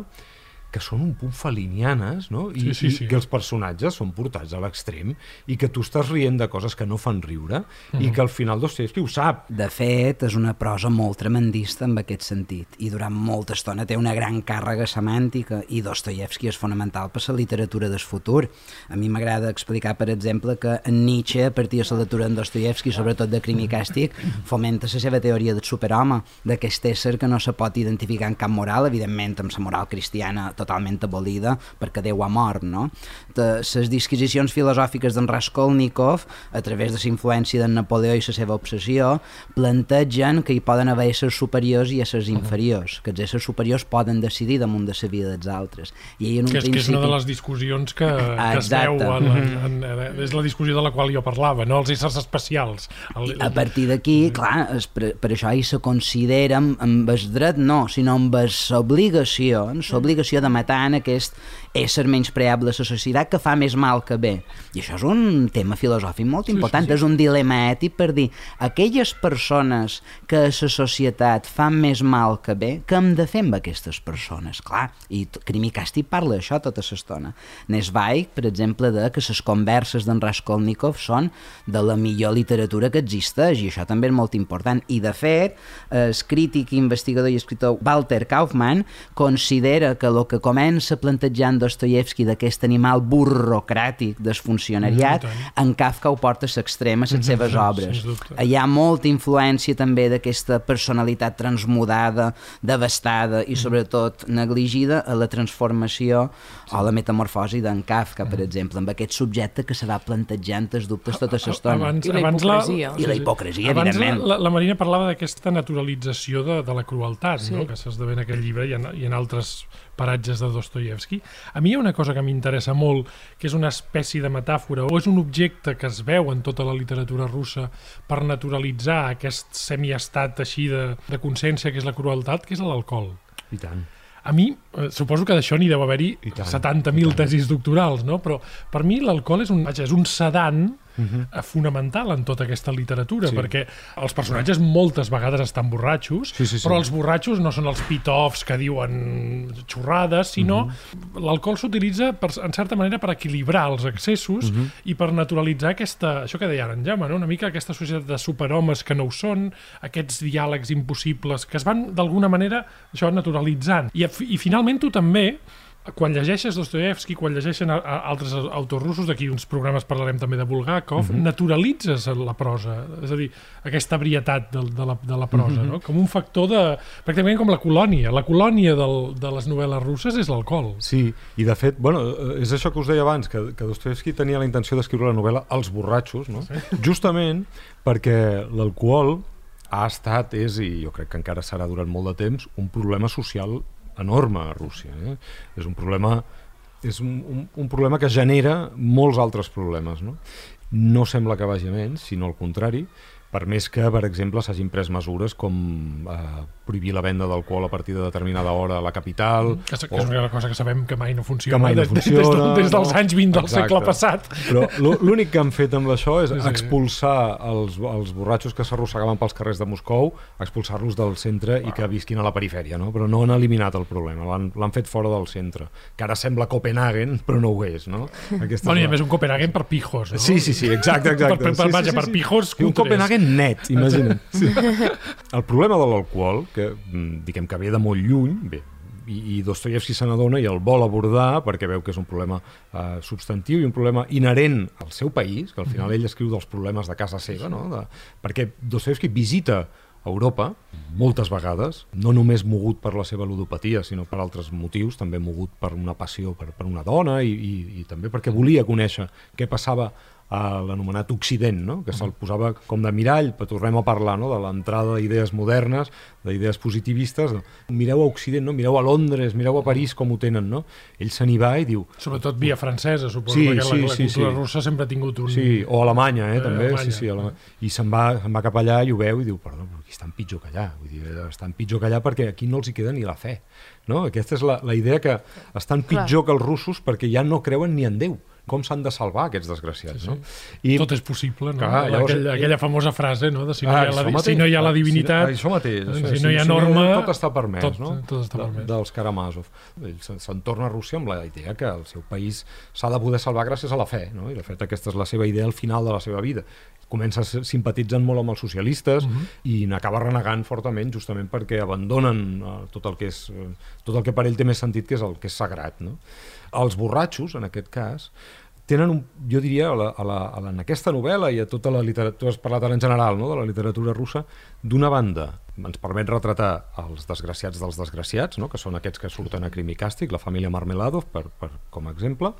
que són un punt felinianes, no? I, Sí, sí, sí. i que els personatges són portats a l'extrem i que tu estàs rient de coses que no fan riure i Mhm. que al final Dostoyevsky ho sap. De fet, és una prosa molt tremendista en aquest sentit i durant molta estona té una gran càrrega semàntica i Dostoyevsky és fonamental per la literatura del futur. A mi m'agrada explicar, per exemple, que en Nietzsche, a partir de la lectura en Dostoyevsky, sobretot de Crim i Càstig, fomenta la seva teoria del superhome, d'aquest ésser que no se pot identificar en cap moral, evidentment amb la moral cristiana totalment abolida perquè Déu ha mort, no? Les disquisicions filosòfiques d'en Raskolnikov, a través de la influència d'en Napoleó i la seva obsessió, plantegen que hi poden haver éssers superiors i éssers inferiors, que els éssers superiors poden decidir damunt de la vida dels altres. I en un que, és, principi... que és una de les discussions que, que es veu, Exacte. en, en, en, és la discussió de la qual jo parlava, no? els éssers especials. El, A partir d'aquí, clar, es, per, per això ell se considera amb, amb el dret no, sinó amb l'obligació, l'obligació de en aquest ésser menys preable a la societat que fa més mal que bé. I això és un tema filosòfic molt important, sí, sí. és un dilema ètic per dir aquelles persones que a la societat fan més mal que bé, què hem de fer amb aquestes persones? Clar, i t- Crim i Càstig parla d'això tota l'estona. Nesvaig, per exemple, de que les converses d'en Raskolnikov són de la millor literatura que existeix, i això també és molt important. I, de fet, el crític, investigador i escriptor Walter Kaufmann considera que el que comença plantejant Dostoyevsky d'aquest animal burocràtic del funcionariat, Mm, en Kafka ho porta a l'extrem a les seves sens obres. Hi ha molta influència també d'aquesta personalitat transmudada, devastada i sobretot negligida a la transformació o la metamorfosi d'en Kafka, per exemple, amb aquest subjecte que se va plantejant els dubtes tota l'estona. Abans, I la hipocresia. I la hipocresia, abans evidentment. La, la Marina parlava d'aquesta naturalització de, de la crueltat, sí. no? que s'esdevé en aquest llibre i en, i en altres paratges de Dostoyevsky. A mi hi ha una cosa que m'interessa molt, que és una espècie de metàfora, o és un objecte que es veu en tota la literatura russa per naturalitzar aquest semiestat així de, de consciència que és la crueltat, que és l'alcohol. I tant. A mi, eh, suposo que d'això n'hi deu haver-hi I tant, 70.000 tesis doctorals, no? però per mi l'alcohol és un, vaja, és un sedant uh -huh. fonamental en tota aquesta literatura, Sí. perquè els personatges moltes vegades estan borratxos, Sí, sí, sí. però els borratxos no són els pitoffs que diuen xorrades, sinó uh -huh. l'alcohol s'utilitza, en certa manera, per equilibrar els excessos uh -huh. i per naturalitzar aquesta, això que deia ara en Jaume, no? una mica aquesta societat de superhomes que no ho són, aquests diàlegs impossibles que es van, d'alguna manera, això naturalitzant. I, i finalment tu també quan llegeixes Dostoyevsky, quan llegeixen a, a altres autors russos, d'aquí uns programes parlarem també de Bulgakov, mm -hmm. naturalitzes la prosa, és a dir, aquesta varietat de, de, la, de la prosa, mm -hmm. no? com un factor de... pràcticament com la colònia. La colònia del, de les novel·les russes és l'alcohol. Sí, i de fet, bueno, eh, és això que us deia abans, que, que Dostoevsky tenia la intenció d'escriure la novel·la Els borratxos, no? Sí. justament perquè l'alcohol ha estat, és, i jo crec que encara serà durant molt de temps, un problema social enorme a Rússia. Eh? És un problema és un, un, un problema que genera molts altres problemes. No? no sembla que vagi a menys, sinó al contrari, per més que, per exemple, s'hagin pres mesures com eh, prohibir la venda d'alcohol a partir de determinada hora a la capital... Que, és- que és una cosa que sabem que mai no funciona, Que mai no des- des, funciona, des, des dels no? anys 20 del Exacte. segle passat. Però l'ú- l'únic que han fet amb això és Sí, sí. expulsar els, els borratxos que s'arrossegaven pels carrers de Moscou, expulsar-los del centre i que visquin a la perifèria, no? però no han eliminat el problema, l'han fet fora del centre, que ara sembla Copenhagen, però no ho és. No? Aquesta Bueno, i és a la- més un Copenhagen per pijos, no? Sí, sí, sí, exacte, exacte. Per, per, sí, sí, vaja, sí, per sí. pijos I un. Copenhagen net, imagina't. Sí. El problema de l'alcohol, que mm, diguem que ve de molt lluny, bé, i, i Dostoyevsky se n'adona i el vol abordar perquè veu que és un problema eh, substantiu i un problema inherent al seu país, que al final ell escriu dels problemes de casa seva, no? de, perquè Dostoyevsky visita Europa moltes vegades, no només mogut per la seva ludopatia, sinó per altres motius, també mogut per una passió per, per una dona i, i, i també perquè volia conèixer què passava a l'anomenat Occident, no? que se'l posava com de mirall, però tornem a parlar no? de l'entrada d'idees modernes, d'idees positivistes. No? Mireu a Occident, no? mireu a Londres, mireu a París com ho tenen. No? Ell se n'hi va i diu... Sobretot via francesa, suposo, Sí, perquè sí, la, la sí, cultura sí. russa sempre ha tingut un... Sí, o Alemanya, eh, Eh, també. Alemanya. Sí, sí, Alemanya. I se'n va, se'n va cap allà i ho veu i diu, perdó, però aquí estan pitjor que allà. Vull dir, estan pitjor que allà perquè aquí no els hi queda ni la fe. No? Aquesta és la, la idea que estan Clar. pitjor que els russos perquè ja no creuen ni en Déu. Com s'han de salvar aquests desgraciats, Sí, sí. no? I, Tot és possible, no? Clar, llavors- aquella, aquella famosa frase, no? De si no, Ah, hi, ha la, mateix. si no hi ha la Ah, si no- divinitat... ah, això mateix. Això, si no hi ha si norma... tot està permès, tot, no? Tot està De- permès. dels Karamazov. Se'n torna a Rússia amb la idea que el seu país s'ha de poder salvar gràcies a la fe, no? I de fet aquesta és la seva idea al final de la seva vida. Comença simpatitzant molt amb els socialistes Mhm. i n'acaba renegant fortament justament perquè abandonen eh, tot el que és eh, tot el que per ell té més sentit que és el que és sagrat, no? Els borratxos, en aquest cas, tenen, un, jo diria, a la, a la, a la, en aquesta novel·la i a tota la literatura, tu has parlat en general no? de la literatura russa, d'una banda ens permet retratar els desgraciats dels desgraciats, no? que són aquests que surten a Crim i Càstig, la família Marmeladov, per, per, com a exemple,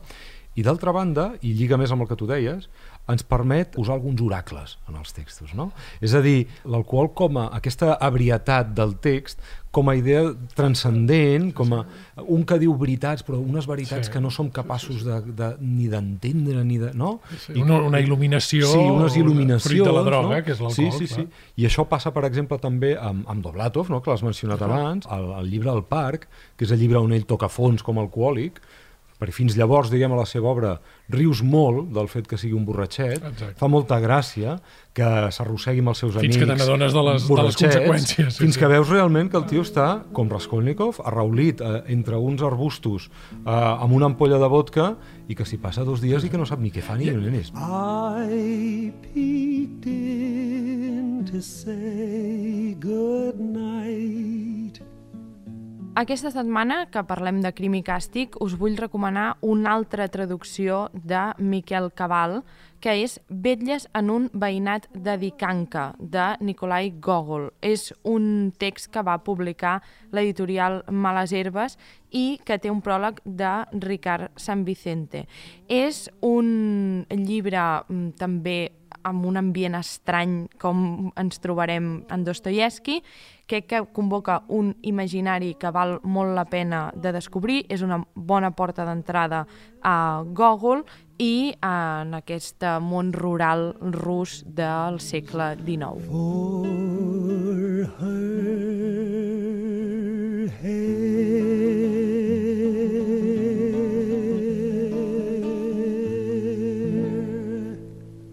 i d'altra banda, i lliga més amb el que tu deies, ens permet usar alguns oracles en els textos. No? És a dir, l'alcohol com a aquesta ebrietat del text com a idea transcendent, com a un que diu veritats, però unes veritats Sí. que no som capaços de, de, ni d'entendre, ni de... No? Sí, una, una il·luminació Sí, unes il·luminacions. fruit de la droga, no? que és l'alcohol. Sí, sí, sí. clar. I això passa, per exemple, també amb, amb Doblatov, no? que l'has mencionat abans, el, el llibre El Parc, que és el llibre on ell toca fons com a alcohòlic, perquè fins llavors, diguem, a la seva obra rius molt del fet que sigui un borratxet, Exacte. fa molta gràcia que s'arrossegui amb els seus Fins amics que te n'adones de les- de les conseqüències, sí, fins sí. que veus realment que el tio està, com Raskolnikov, arraulit eh, entre uns arbustos eh, amb una ampolla de vodka i que s'hi passa dos dies i que no sap ni què fa ni on és. I peeked in to say good night. Aquesta setmana, que parlem de crim i càstig, us vull recomanar una altra traducció de Miquel Cabal, que és Vetlles en un veïnat de Dicanca, de Nikolai Gogol. És un text que va publicar l'editorial Males Herbes i que té un pròleg de Ricard San Vicente. És un llibre mm, també amb un ambient estrany com ens trobarem en Dostoyevsky, crec que convoca un imaginari que val molt la pena de descobrir, és una bona porta d'entrada a Gogol i en aquest món rural rus del segle XIX. For her hair.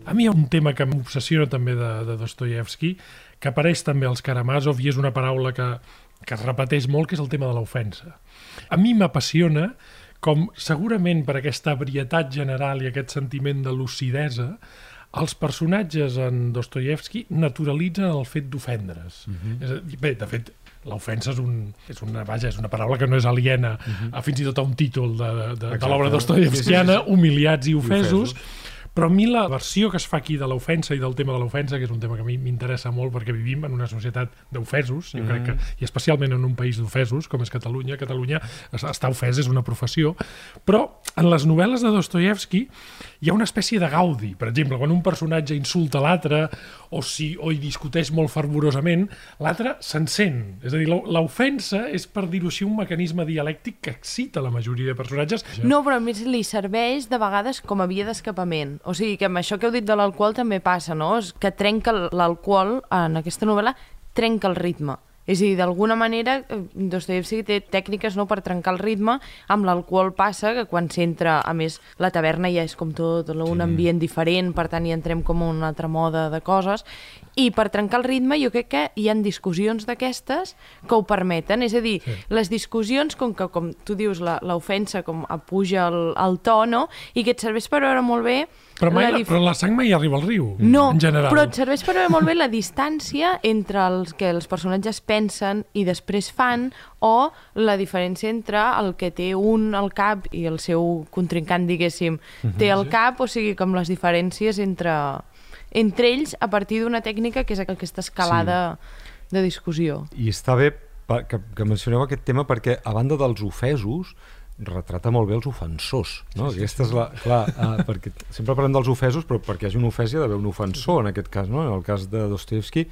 A mi hi ha un tema que m'obsessiona també de, de Dostoyevsky, que apareix també als Karamazov i és una paraula que, que es repeteix molt, que és el tema de l'ofensa. A mi m'apassiona com segurament per aquesta ebrietat general i aquest sentiment de lucidesa els personatges en Dostoyevsky naturalitzen el fet d'ofendre's. És a dir, bé, de fet, l'ofensa és, un, és, una, vaja, és una paraula que no és aliena mm -hmm. a fins i tot a un títol de, de, de, l'obra dostoyevskiana, Sí, sí, sí. humiliats i ofesos, ofesos. Però a mi la versió que es fa aquí de l'ofensa i del tema de l'ofensa, que és un tema que a mi m'interessa molt perquè vivim en una societat d'ofesos, jo crec que, i especialment en un país d'ofesos, com és Catalunya, Catalunya es- estar ofès és una professió, però en les novel·les de Dostoyevsky hi ha una espècie de gaudi, per exemple, quan un personatge insulta l'altre o, si, o hi discuteix molt fervorosament, l'altre s'encén. És a dir, l'o- l'ofensa és, per dir-ho així, un mecanisme dialèctic que excita la majoria de personatges. No, però a més li serveix de vegades com a via d'escapament. O sigui que amb això que heu dit de l'alcohol també passa, no? És que trenca l'alcohol, en aquesta novel·la, trenca el ritme. És a dir, d'alguna manera, eh, Dostoyevsky té tècniques no, per trencar el ritme, amb l'alcohol passa que quan s'entra, a més, la taverna ja és com tot un ambient diferent, per tant hi entrem com a una altra moda de coses, i per trencar el ritme jo crec que hi han discussions d'aquestes que ho permeten, és a dir, sí. les discussions, com que, com tu dius, la- l'ofensa com apuja el, el to, no? i que et serveix per veure molt bé Però, mai, la la, però la sang mai arriba al riu, no, en general. però et serveix per veure molt bé la distància entre els que els personatges pensen i després fan o la diferència entre el que té un al cap i el seu contrincant, diguéssim, té al cap, o sigui, com les diferències entre, entre ells a partir d'una tècnica que és aquesta escalada sí. de discussió. I està bé que, que mencioneu aquest tema perquè, a banda dels ofesos, retrata molt bé els ofensors. No? Sí, sí, Aquesta és la, clar, uh, perquè sempre parlem dels ofesos, però perquè hi hagi un ofès hi ha d'haver un ofensor, en aquest cas. No? En el cas de Dostoevsky,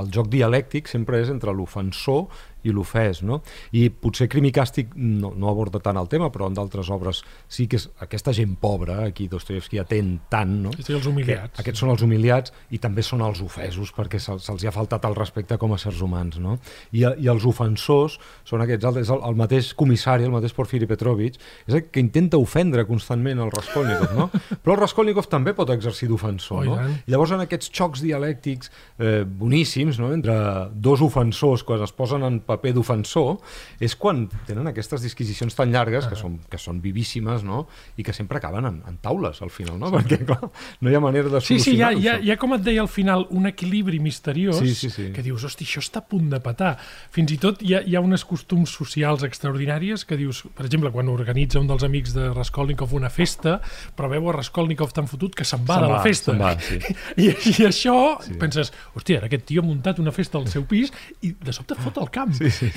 el joc dialèctic sempre és entre l'ofensor i l'ofès, no? I potser Crim i Càstig no, no aborda tant el tema, però en d'altres obres sí que és aquesta gent pobra, aquí Dostoevsky atén tant, no? Sí, els humiliats. Que aquests són els humiliats i també són els ofesos perquè se'ls se ha faltat el respecte com a sérs humans, no? I, I els ofensors són aquests altres, és el, el mateix comissari, el mateix Porfiri Petrovich, és el que intenta ofendre constantment el Raskolnikov, no? Però el Raskolnikov també pot exercir d'ofensor, Oh, no? I llavors en aquests xocs dialèctics eh, boníssims, no? entre dos ofensors quan es posen en paper d'ofensor, és quan tenen aquestes disquisicions tan llargues, que són, que són vivíssimes, no? i que sempre acaben en, en taules, al final, no? Perquè, clar, no hi ha manera de Sí, sí, hi ha, solucionar-ho. hi, ha, hi ha, com et deia al final, un equilibri misteriós Sí, sí, sí. que dius, hosti, això està a punt de petar. Fins i tot hi ha, hi ha unes costums socials extraordinàries que dius, per exemple, quan organitza un dels amics de Raskolnikov una festa, però veu a Raskolnikov tan fotut que se'n va Se'n de la va, festa. va, sí. I, I això, Sí. penses, hòstia, aquest tio ha muntat una festa al seu pis i de sobte fot el camp. Sí, sí.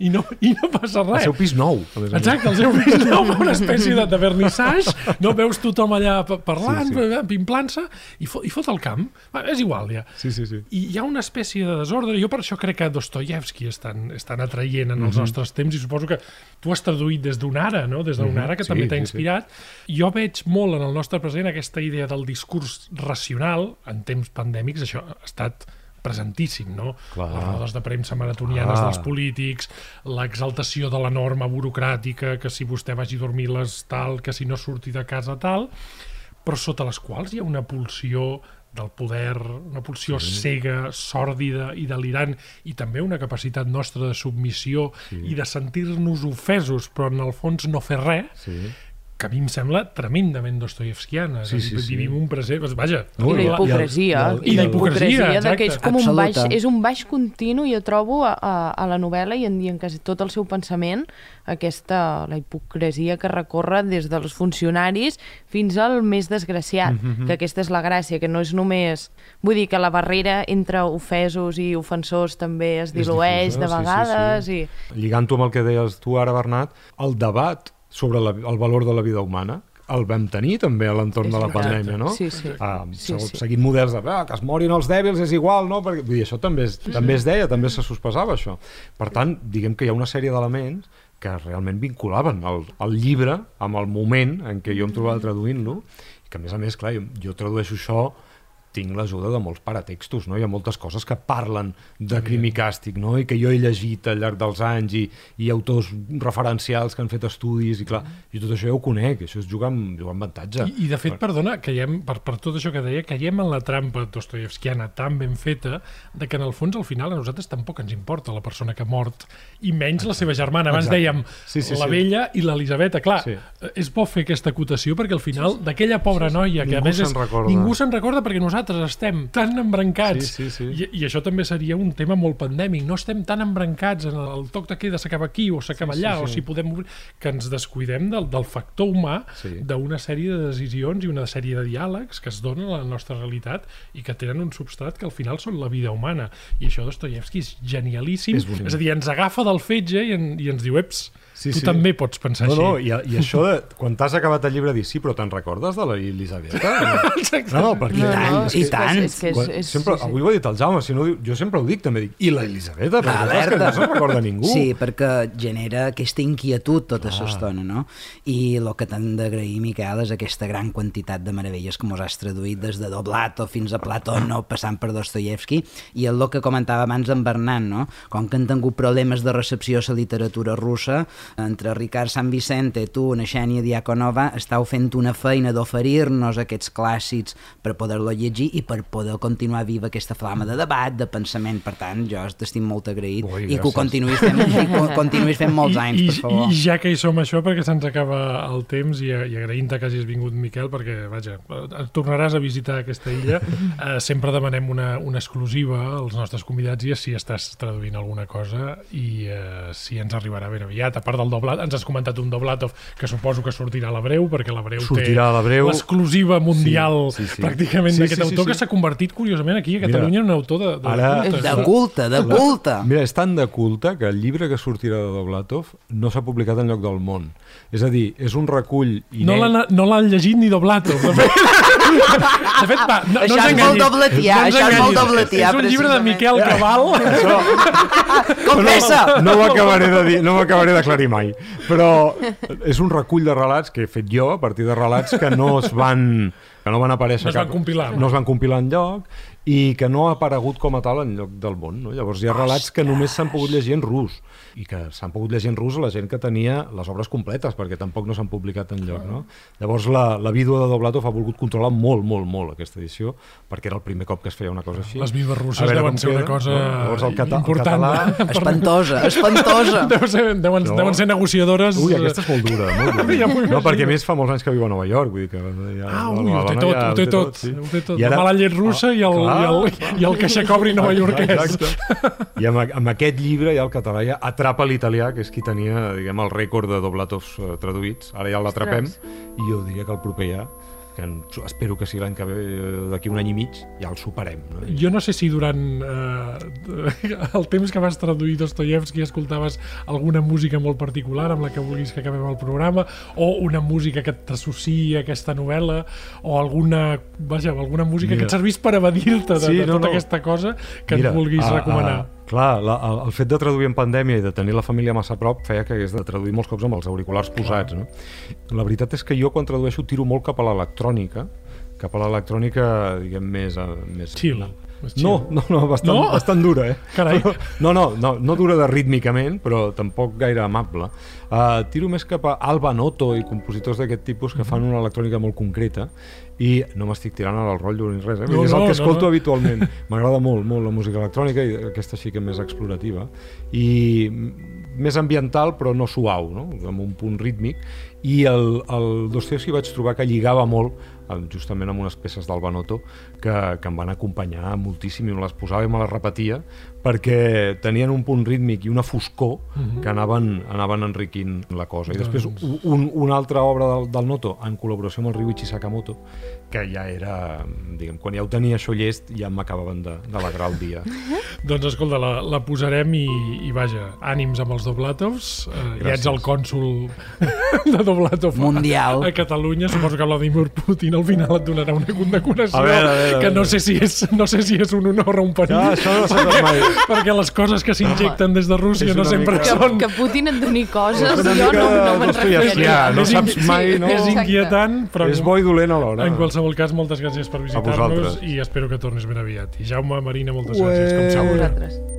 I, no, I no passa El res. seu pis nou. a més a més. Exacte, el seu pis nou una espècie de, de vernissage, no veus tothom allà pa- parlant, Sí, sí, sí. sí. pimplant-se, i, fo, i fot el camp. Va, és igual, ja. Sí, sí, sí. I hi ha una espècie de desordre. Jo per això crec que Dostoyevsky és tan, és tan atraient en Mhm. els nostres temps i suposo que tu has traduït des d'un ara, no? des d'un ara que Sí, també t'ha sí, sí. inspirat. Jo veig molt en el nostre present aquesta idea del discurs racional en temps pandèmics, això ha estat presentíssim, no? Clar. Les rodes de premsa maratonianes Ah. dels polítics, l'exaltació de la norma burocràtica, que si vostè vagi a dormir les tal, que si no surti de casa tal, però sota les quals hi ha una pulsió del poder, una pulsió sí. cega, sòrdida i delirant, i també una capacitat nostra de submissió sí. i de sentir-nos ofesos, però en el fons no fer res, sí. Que a mi em sembla tremendament dostoyevskiana. Sí, sí, sí. Vivim un present... doncs, Vaja, I i la el- hipocresia. i el- i la hipocresia, de exacte. que és com un baix, és un baix continu, jo trobo, a, a, la novel·la i en, i en quasi tot el seu pensament, aquesta, la hipocresia que recorre des dels funcionaris fins al més desgraciat, Mhm, que aquesta és la gràcia, que no és només... Vull dir que la barrera entre ofesos i ofensors també es dilueix difusa, de sí, sí, vegades sí. i... Lligant-ho amb el que deies tu ara, Bernat, el debat sobre la, el valor de la vida humana el vam tenir també a l'entorn de la pandèmia, no? Sí, sí. Ah, Sí, sí, sí. Seguint models de ah, que es morin els dèbils és igual, no? Perquè, vull dir, això també es, també es deia, també se sospesava això. Per tant, diguem que hi ha una sèrie d'elements que realment vinculaven el, el llibre amb el moment en què jo em trobava traduint-lo i que a més a més, clar, jo, jo tradueixo això tinc l'ajuda de molts paratextos, no? Hi ha moltes coses que parlen de crim i càstig, no? I que jo he llegit al llarg dels anys i, i autors referencials que han fet estudis i clar, i tot això ja ho conec, això és jugar amb, jugar amb avantatge. I, I de fet, perdona, caiem, per, per tot això que deia, caiem en la trampa dostoyevskiana tan ben feta de que en el fons al final a nosaltres tampoc ens importa la persona que ha mort i menys la seva germana. Abans Exacte. dèiem Sí, sí, la sí. vella i l'Elisabeta. Clar, Sí. eh, és bo fer aquesta acotació perquè al final d'aquella pobra noia que a més és, ningú se'n recorda perquè nosaltres estem tan embrancats Sí, sí, sí. I, i això també seria un tema molt pandèmic. No estem tan embrancats en el toc de queda s'acaba aquí o s'acaba Sí, allà sí, o sí. si podem obrir, que ens descuidem del, del factor humà Sí. d'una sèrie de decisions i una sèrie de diàlegs que es donen a la nostra realitat i que tenen un substrat que al final són la vida humana. I això Dostoyevsky és genialíssim. És bonic. És, a dir, ens agafa del fetge i, en, i ens diu, eps, Sí, tu sí. també pots pensar No, no, així. i, i això de, quan t'has acabat el llibre dir, sí, però te'n recordes de la Elisabeta? No, no, perquè... I tant, és i que- tant. És, és, sempre, sí, sí. avui ho ha dit el Jaume, si no, jo sempre ho dic, també dic, i la Elisabeta? Perquè clar, és que no se'n recorda ningú. Sí, perquè genera aquesta inquietud tota l'estona, no? I el que t'han d'agrair, Miquel, és aquesta gran quantitat de meravelles que mos has traduït des de Doblato fins a Platón, no? passant per Dostoyevsky, i el que comentava abans en Bernat, no? Com que han tingut problemes de recepció a la literatura russa, entre Ricard Sant Vicente, tu, una Xènia Diakonova, estàu fent una feina d'oferir-nos aquests clàssics per poder-lo llegir i per poder continuar viva aquesta flama de debat, de pensament. Per tant, jo t'estic molt agraït Ui, i que ho continuïs fent, i que ho continuïs fent molts anys, I, per favor. I ja que hi som això, perquè se'ns acaba el temps i, i agraint-te que hagis vingut, Miquel, perquè, vaja, eh, tornaràs a visitar aquesta illa. Eh, sempre demanem una, una exclusiva als nostres convidats i si estàs traduint alguna cosa i eh, si ens arribarà ben aviat. A part del doblat, ens has comentat un Doblatov que suposo que sortirà a l'Abreu, perquè l'Abreu té Sortirà l'exclusiva mundial Sí, sí, sí. pràcticament Sí, d'aquest sí, sí, autor sí. que s'ha convertit, curiosament, aquí a Mira, Catalunya en un autor de, de, ara- culte. De culte, de culte. Mira, és tan de culte que el llibre que sortirà de Doblatov no s'ha publicat en lloc del món. És a dir, és un recull No inèdit... l'han no l'han llegit ni Doblato. De fet, va, no, Això no ens és molt enganyis. dobletià, No això és molt enganyis. dobletià, És un llibre de. Miquel Cabal. Confessa! No ho acabaré de dir, no ho acabaré d'aclarir mai. Però és un recull de relats que he fet jo a partir de relats que no es van que no van aparèixer No es van compilar. no es van compilar en lloc i que no ha aparegut com a tal en lloc del món. No? Llavors hi ha relats que només s'han pogut llegir en rus i que s'han pogut llegir en rus la gent que tenia les obres completes, perquè tampoc no s'han publicat en lloc. No? Llavors la, la vídua de Doblatov ha volgut controlar molt, molt, molt aquesta edició, perquè era el primer cop que es feia una cosa així. Les vives A russes veure deuen ser una cosa no? Llavors el cata- el important. català- Espantosa, espantosa. Deu ser, deuen, No. deuen ser negociadores... Ui, aquesta és molt dura, molt dura. Ja no, perquè a més fa molts anys que viu a Nova York, vull dir que ja, Ah, la- ui, la ho té tot, ja ho té tot, sí. ho té tot. I La ara- mala llet russa i el, Clar. I el, i el queixacobri nova iorquès. Exacte. I amb, amb aquest llibre ja el català ja atrapa l'italià, que és qui tenia diguem, el rècord de doblatovs eh, traduïts. Ara ja l'atrapem i jo diria que el proper ja, que espero que sigui l'any que ve, eh, d'aquí un any i mig, ja el superem. No? Jo no sé si durant eh, el temps que vas traduir Dostoyevsky escoltaves alguna música molt particular amb la que vulguis que acabem el programa o una música que t'associï a aquesta novel·la o alguna, vaja, alguna música Mira. que et servís per evadir-te de, Sí, de no, tota no. aquesta cosa que ens vulguis a- recomanar. a- clar, la, el, el fet de traduir en pandèmia i de tenir la família massa a prop feia que hagués de traduir molts cops amb els auriculars posats. No? La veritat és que jo quan tradueixo tiro molt cap a l'electrònica, cap a l'electrònica, diguem, més... eh, més Chill. més chill. No, no, no, bastant, No? no? bastant dura, eh? Carai. Però- No, no, no, no dura de rítmicament, però tampoc gaire amable. Uh, tiro més cap a Alba Noto i compositors d'aquest tipus que fan una electrònica molt concreta i no m'estic tirant el rotllo ni res, eh? No, No, és no, el que no, escolto no. habitualment. M'agrada molt, molt la música electrònica i aquesta sí que més explorativa. I mm, més ambiental però no suau, no? amb un punt rítmic i el, el Dostoevsky vaig trobar que lligava molt justament amb unes peces d'Alba Noto que, que em van acompanyar moltíssim i me les posava i me les repetia perquè tenien un punt rítmic i una foscor que anaven, anaven enriquint la cosa. I després Doncs- un, una altra obra del, del Noto en col·laboració amb el Ryuichi Sakamoto que ja era, diguem, quan ja ho tenia això llest ja m'acabaven de- d'alegrar el dia. Doncs escolta, la, la posarem i, i vaja, ànims amb els Doblatovs. Eh, ja ets el cònsul de Doblatov a- Mundial. a Catalunya. Suposo que Vladimir Putin al final et donarà una condecoració A veure, a veure, a que no veure. sé, si és, no sé si és un honor o un perill. Ah, això no s'ha mai. Perquè les coses que s'injecten des de Rússia no sempre mica- Que, són... que Putin et doni coses, jo no, no me'n referia. ja, no És saps mai, no? És inquietant, però És bo i dolent alhora. en qualsevol cas, moltes gràcies per visitar-nos i espero que tornis ben aviat. I Jaume, Marina, moltes Ué. gràcies, com A sempre. vosaltres.